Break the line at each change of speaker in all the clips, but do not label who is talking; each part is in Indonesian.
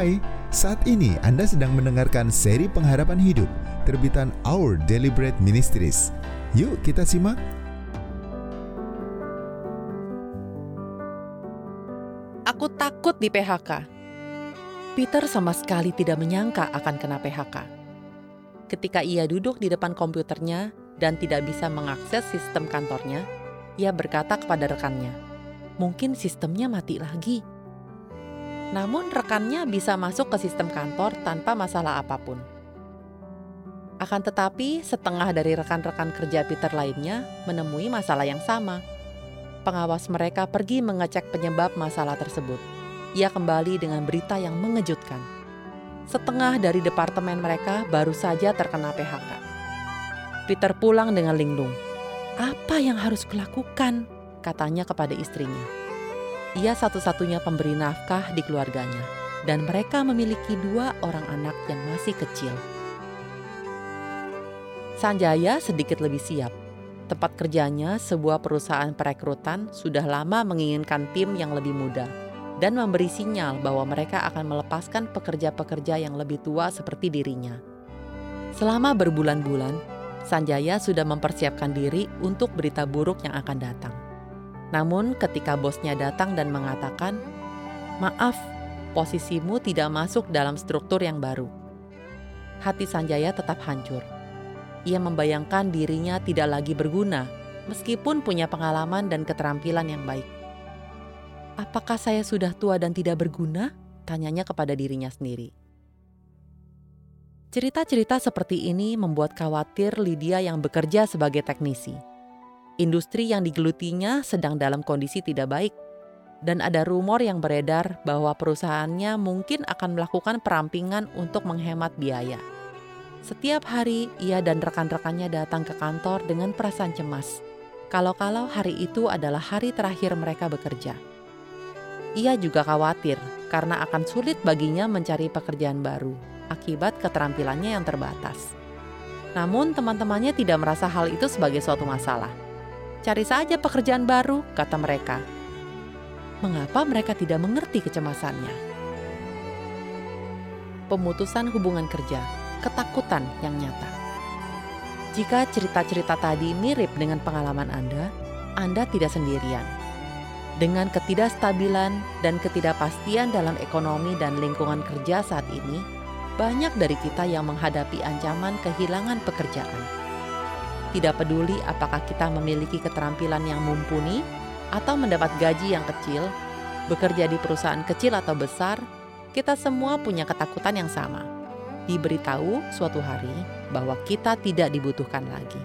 Hai, saat ini Anda sedang mendengarkan seri pengharapan hidup terbitan Our Deliberate Ministries. Yuk kita simak.
Aku takut di PHK. Peter sama sekali tidak menyangka akan kena PHK. Ketika ia duduk di depan komputernya dan tidak bisa mengakses sistem kantornya, ia berkata kepada rekannya, "Mungkin sistemnya mati lagi." Namun rekannya bisa masuk ke sistem kantor tanpa masalah apa pun. Akan tetapi, setengah dari rekan-rekan kerja Peter lainnya menemui masalah yang sama. Pengawas mereka pergi mengecek penyebab masalah tersebut. Ia kembali dengan berita yang mengejutkan. Setengah dari departemen mereka baru saja terkena PHK. Peter pulang dengan linglung. "Apa yang harus kulakukan?" katanya kepada istrinya. Ia satu-satunya pemberi nafkah di keluarganya, dan mereka memiliki dua orang anak yang masih kecil. Sanjaya sedikit lebih siap. Tempat kerjanya, sebuah perusahaan perekrutan, sudah lama menginginkan tim yang lebih muda dan memberi sinyal bahwa mereka akan melepaskan pekerja-pekerja yang lebih tua seperti dirinya. Selama berbulan-bulan, Sanjaya sudah mempersiapkan diri untuk berita buruk yang akan datang. Namun ketika bosnya datang dan mengatakan, "Maaf, posisimu tidak masuk dalam struktur yang baru." Hati Sanjaya tetap hancur. Ia membayangkan dirinya tidak lagi berguna meskipun punya pengalaman dan keterampilan yang baik. Apakah saya sudah tua dan tidak berguna? Tanyanya kepada dirinya sendiri. Cerita-cerita seperti ini membuat khawatir Lydia yang bekerja sebagai teknisi industri yang digelutinya sedang dalam kondisi tidak baik, dan ada rumor yang beredar bahwa perusahaannya mungkin akan melakukan perampingan untuk menghemat biaya. Setiap hari, ia dan rekan-rekannya datang ke kantor dengan perasaan cemas. Kalau-kalau hari itu adalah hari terakhir mereka bekerja. Ia juga khawatir karena akan sulit baginya mencari pekerjaan baru akibat keterampilannya yang terbatas. Namun, teman-temannya tidak merasa hal itu sebagai suatu masalah Cari saja pekerjaan baru, kata mereka. Mengapa mereka tidak mengerti kecemasannya? Pemutusan hubungan kerja, ketakutan yang nyata. Jika cerita-cerita tadi mirip dengan pengalaman Anda, Anda tidak sendirian. Dengan ketidakstabilan dan ketidakpastian dalam ekonomi dan lingkungan kerja saat ini, banyak dari kita yang menghadapi ancaman kehilangan pekerjaan tidak peduli apakah kita memiliki keterampilan yang mumpuni atau mendapat gaji yang kecil, bekerja di perusahaan kecil atau besar, kita semua punya ketakutan yang sama. Diberitahu suatu hari bahwa kita tidak dibutuhkan lagi.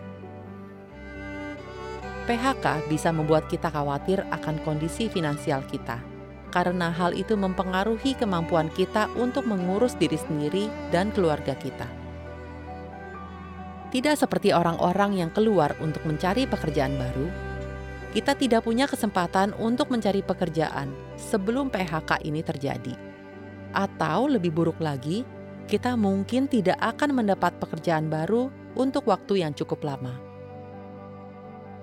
PHK bisa membuat kita khawatir akan kondisi finansial kita, karena hal itu mempengaruhi kemampuan kita untuk mengurus diri sendiri dan keluarga kita. Tidak seperti orang-orang yang keluar untuk mencari pekerjaan baru, kita tidak punya kesempatan untuk mencari pekerjaan sebelum PHK ini terjadi. Atau lebih buruk lagi, kita mungkin tidak akan mendapat pekerjaan baru untuk waktu yang cukup lama.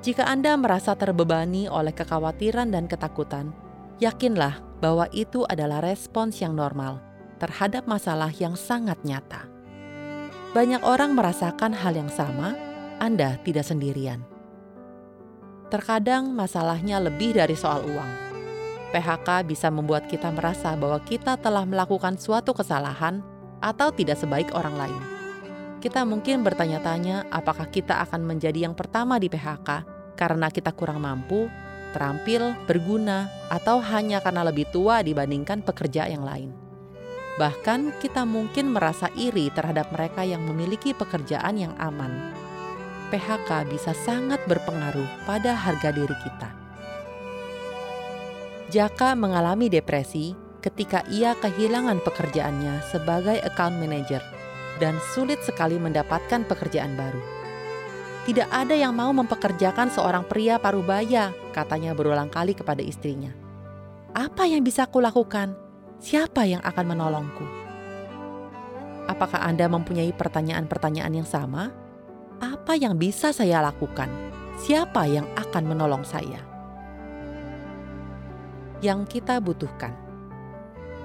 Jika Anda merasa terbebani oleh kekhawatiran dan ketakutan, yakinlah bahwa itu adalah respons yang normal terhadap masalah yang sangat nyata. Banyak orang merasakan hal yang sama, Anda tidak sendirian. Terkadang masalahnya lebih dari soal uang. PHK bisa membuat kita merasa bahwa kita telah melakukan suatu kesalahan atau tidak sebaik orang lain. Kita mungkin bertanya-tanya apakah kita akan menjadi yang pertama di PHK karena kita kurang mampu, terampil, berguna, atau hanya karena lebih tua dibandingkan pekerja yang lain. Bahkan kita mungkin merasa iri terhadap mereka yang memiliki pekerjaan yang aman. PHK bisa sangat berpengaruh pada harga diri kita. Jaka mengalami depresi ketika ia kehilangan pekerjaannya sebagai account manager dan sulit sekali mendapatkan pekerjaan baru. Tidak ada yang mau mempekerjakan seorang pria parubaya, katanya berulang kali kepada istrinya. Apa yang bisa kulakukan? Siapa yang akan menolongku? Apakah Anda mempunyai pertanyaan-pertanyaan yang sama? Apa yang bisa saya lakukan? Siapa yang akan menolong saya? Yang kita butuhkan.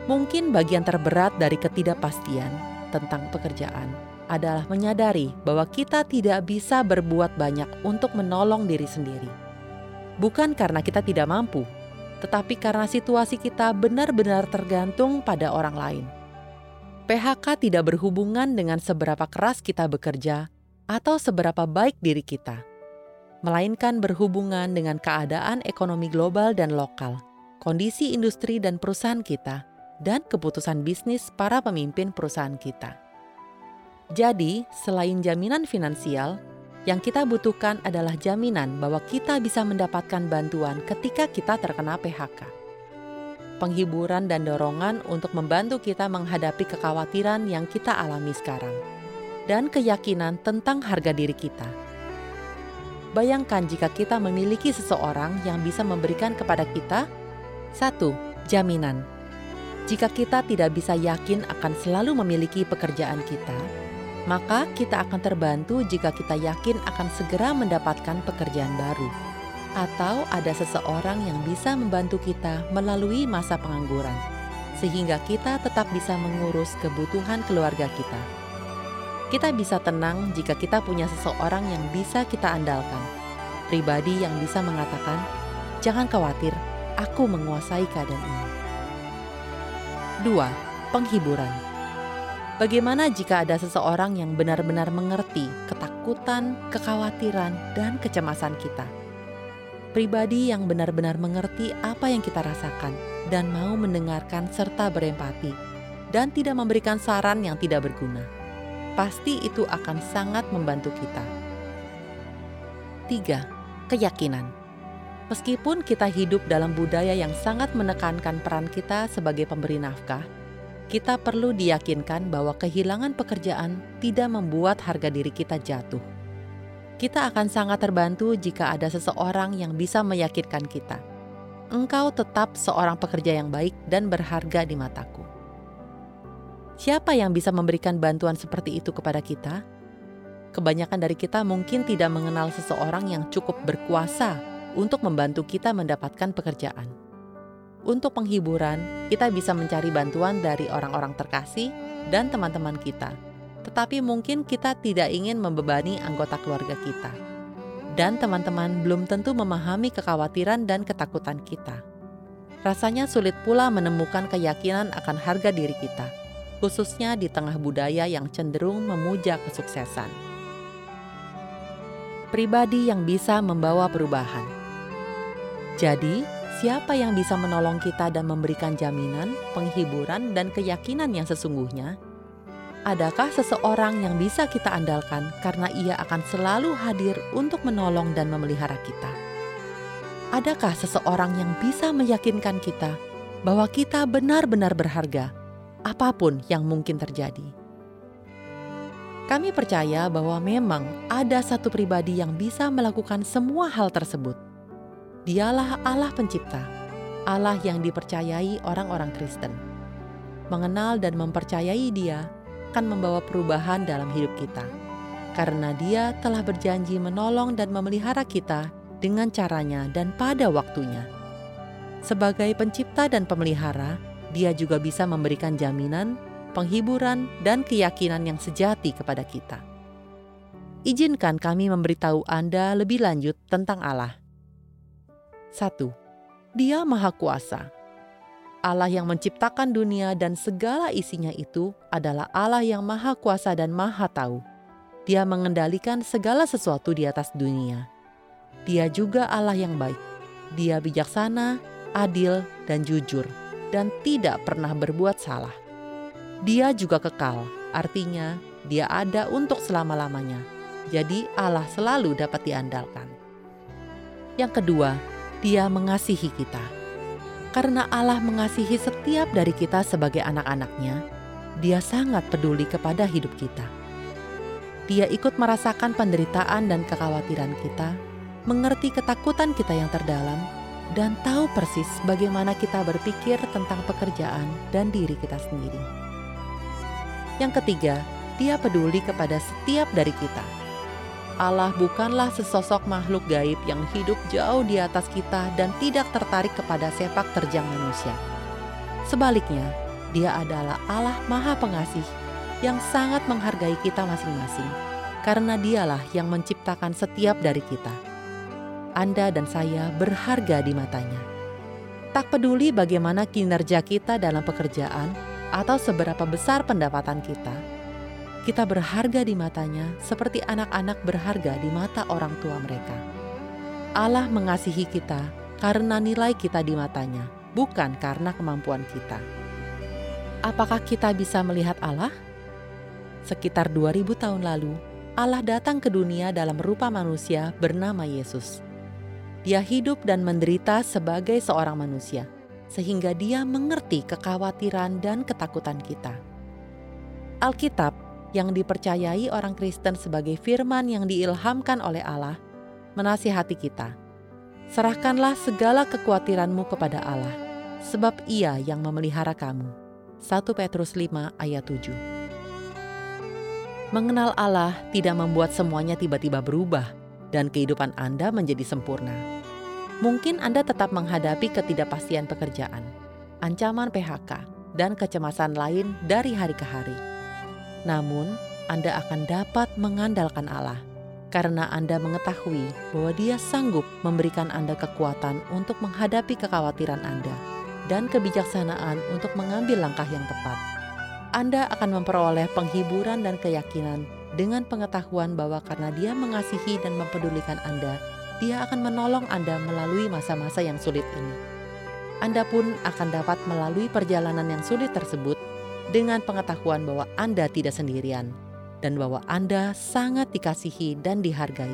Mungkin bagian terberat dari ketidakpastian tentang pekerjaan adalah menyadari bahwa kita tidak bisa berbuat banyak untuk menolong diri sendiri. Bukan karena kita tidak mampu, tetapi karena situasi kita benar-benar tergantung pada orang lain. PHK tidak berhubungan dengan seberapa keras kita bekerja atau seberapa baik diri kita, melainkan berhubungan dengan keadaan ekonomi global dan lokal, kondisi industri dan perusahaan kita, dan keputusan bisnis para pemimpin perusahaan kita. Jadi, selain jaminan finansial, yang kita butuhkan adalah jaminan bahwa kita bisa mendapatkan bantuan ketika kita terkena PHK. Penghiburan dan dorongan untuk membantu kita menghadapi kekhawatiran yang kita alami sekarang, dan keyakinan tentang harga diri kita. Bayangkan jika kita memiliki seseorang yang bisa memberikan kepada kita satu jaminan. Jika kita tidak bisa yakin akan selalu memiliki pekerjaan kita, maka kita akan terbantu jika kita yakin akan segera mendapatkan pekerjaan baru, atau ada seseorang yang bisa membantu kita melalui masa pengangguran, sehingga kita tetap bisa mengurus kebutuhan keluarga kita. Kita bisa tenang jika kita punya seseorang yang bisa kita andalkan, pribadi yang bisa mengatakan, "Jangan khawatir, aku menguasai keadaan ini." 2. Penghiburan Bagaimana jika ada seseorang yang benar-benar mengerti ketakutan, kekhawatiran, dan kecemasan kita? Pribadi yang benar-benar mengerti apa yang kita rasakan dan mau mendengarkan serta berempati, dan tidak memberikan saran yang tidak berguna. Pasti itu akan sangat membantu kita. 3. Keyakinan Meskipun kita hidup dalam budaya yang sangat menekankan peran kita sebagai pemberi nafkah, kita perlu diyakinkan bahwa kehilangan pekerjaan tidak membuat harga diri kita jatuh. Kita akan sangat terbantu jika ada seseorang yang bisa meyakinkan kita. Engkau tetap seorang pekerja yang baik dan berharga di mataku. Siapa yang bisa memberikan bantuan seperti itu kepada kita? Kebanyakan dari kita mungkin tidak mengenal seseorang yang cukup berkuasa untuk membantu kita mendapatkan pekerjaan untuk penghiburan, kita bisa mencari bantuan dari orang-orang terkasih dan teman-teman kita. Tetapi mungkin kita tidak ingin membebani anggota keluarga kita. Dan teman-teman belum tentu memahami kekhawatiran dan ketakutan kita. Rasanya sulit pula menemukan keyakinan akan harga diri kita, khususnya di tengah budaya yang cenderung memuja kesuksesan. Pribadi yang bisa membawa perubahan. Jadi, Siapa yang bisa menolong kita dan memberikan jaminan, penghiburan, dan keyakinan yang sesungguhnya? Adakah seseorang yang bisa kita andalkan karena ia akan selalu hadir untuk menolong dan memelihara kita? Adakah seseorang yang bisa meyakinkan kita bahwa kita benar-benar berharga, apa pun yang mungkin terjadi? Kami percaya bahwa memang ada satu pribadi yang bisa melakukan semua hal tersebut Dialah Allah pencipta, Allah yang dipercayai orang-orang Kristen. Mengenal dan mempercayai Dia akan membawa perubahan dalam hidup kita, karena Dia telah berjanji menolong dan memelihara kita dengan caranya dan pada waktunya. Sebagai pencipta dan pemelihara, Dia juga bisa memberikan jaminan, penghiburan, dan keyakinan yang sejati kepada kita. Izinkan kami memberitahu Anda lebih lanjut tentang Allah. 1. Dia Maha Kuasa. Allah yang menciptakan dunia dan segala isinya itu adalah Allah yang Maha Kuasa dan Maha Tahu. Dia mengendalikan segala sesuatu di atas dunia. Dia juga Allah yang baik. Dia bijaksana, adil, dan jujur, dan tidak pernah berbuat salah. Dia juga kekal, artinya Dia ada untuk selama-lamanya. Jadi, Allah selalu dapat diandalkan. Yang kedua, dia mengasihi kita. Karena Allah mengasihi setiap dari kita sebagai anak-anaknya, dia sangat peduli kepada hidup kita. Dia ikut merasakan penderitaan dan kekhawatiran kita, mengerti ketakutan kita yang terdalam, dan tahu persis bagaimana kita berpikir tentang pekerjaan dan diri kita sendiri. Yang ketiga, dia peduli kepada setiap dari kita Allah bukanlah sesosok makhluk gaib yang hidup jauh di atas kita dan tidak tertarik kepada sepak terjang manusia. Sebaliknya, Dia adalah Allah Maha Pengasih yang sangat menghargai kita masing-masing, karena Dialah yang menciptakan setiap dari kita. Anda dan saya berharga di matanya. Tak peduli bagaimana kinerja kita dalam pekerjaan atau seberapa besar pendapatan kita, kita berharga di matanya seperti anak-anak berharga di mata orang tua mereka. Allah mengasihi kita karena nilai kita di matanya, bukan karena kemampuan kita. Apakah kita bisa melihat Allah? Sekitar 2000 tahun lalu, Allah datang ke dunia dalam rupa manusia bernama Yesus. Dia hidup dan menderita sebagai seorang manusia, sehingga dia mengerti kekhawatiran dan ketakutan kita. Alkitab yang dipercayai orang Kristen sebagai firman yang diilhamkan oleh Allah menasihati kita Serahkanlah segala kekhawatiranmu kepada Allah, sebab ia yang memelihara kamu. 1 Petrus 5 ayat 7 Mengenal Allah tidak membuat semuanya tiba-tiba berubah dan kehidupan Anda menjadi sempurna. Mungkin Anda tetap menghadapi ketidakpastian pekerjaan, ancaman PHK, dan kecemasan lain dari hari ke hari. Namun, Anda akan dapat mengandalkan Allah karena Anda mengetahui bahwa Dia sanggup memberikan Anda kekuatan untuk menghadapi kekhawatiran Anda dan kebijaksanaan untuk mengambil langkah yang tepat. Anda akan memperoleh penghiburan dan keyakinan dengan pengetahuan bahwa karena Dia mengasihi dan mempedulikan Anda, Dia akan menolong Anda melalui masa-masa yang sulit ini. Anda pun akan dapat melalui perjalanan yang sulit tersebut dengan pengetahuan bahwa Anda tidak sendirian dan bahwa Anda sangat dikasihi dan dihargai,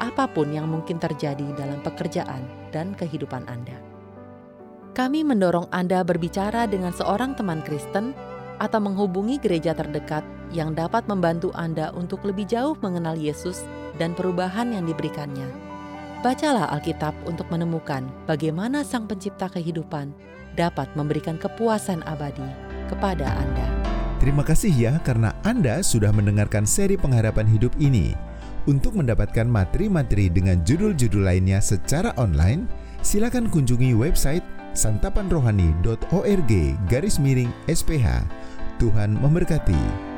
apa pun yang mungkin terjadi dalam pekerjaan dan kehidupan Anda. Kami mendorong Anda berbicara dengan seorang teman Kristen atau menghubungi gereja terdekat yang dapat membantu Anda untuk lebih jauh mengenal Yesus dan perubahan yang diberikannya. Bacalah Alkitab untuk menemukan bagaimana Sang Pencipta kehidupan dapat memberikan kepuasan abadi kepada Anda.
Terima kasih ya karena Anda sudah mendengarkan seri pengharapan hidup ini. Untuk mendapatkan materi-materi dengan judul-judul lainnya secara online, silakan kunjungi website santapanrohani.org garis miring SPH. Tuhan memberkati.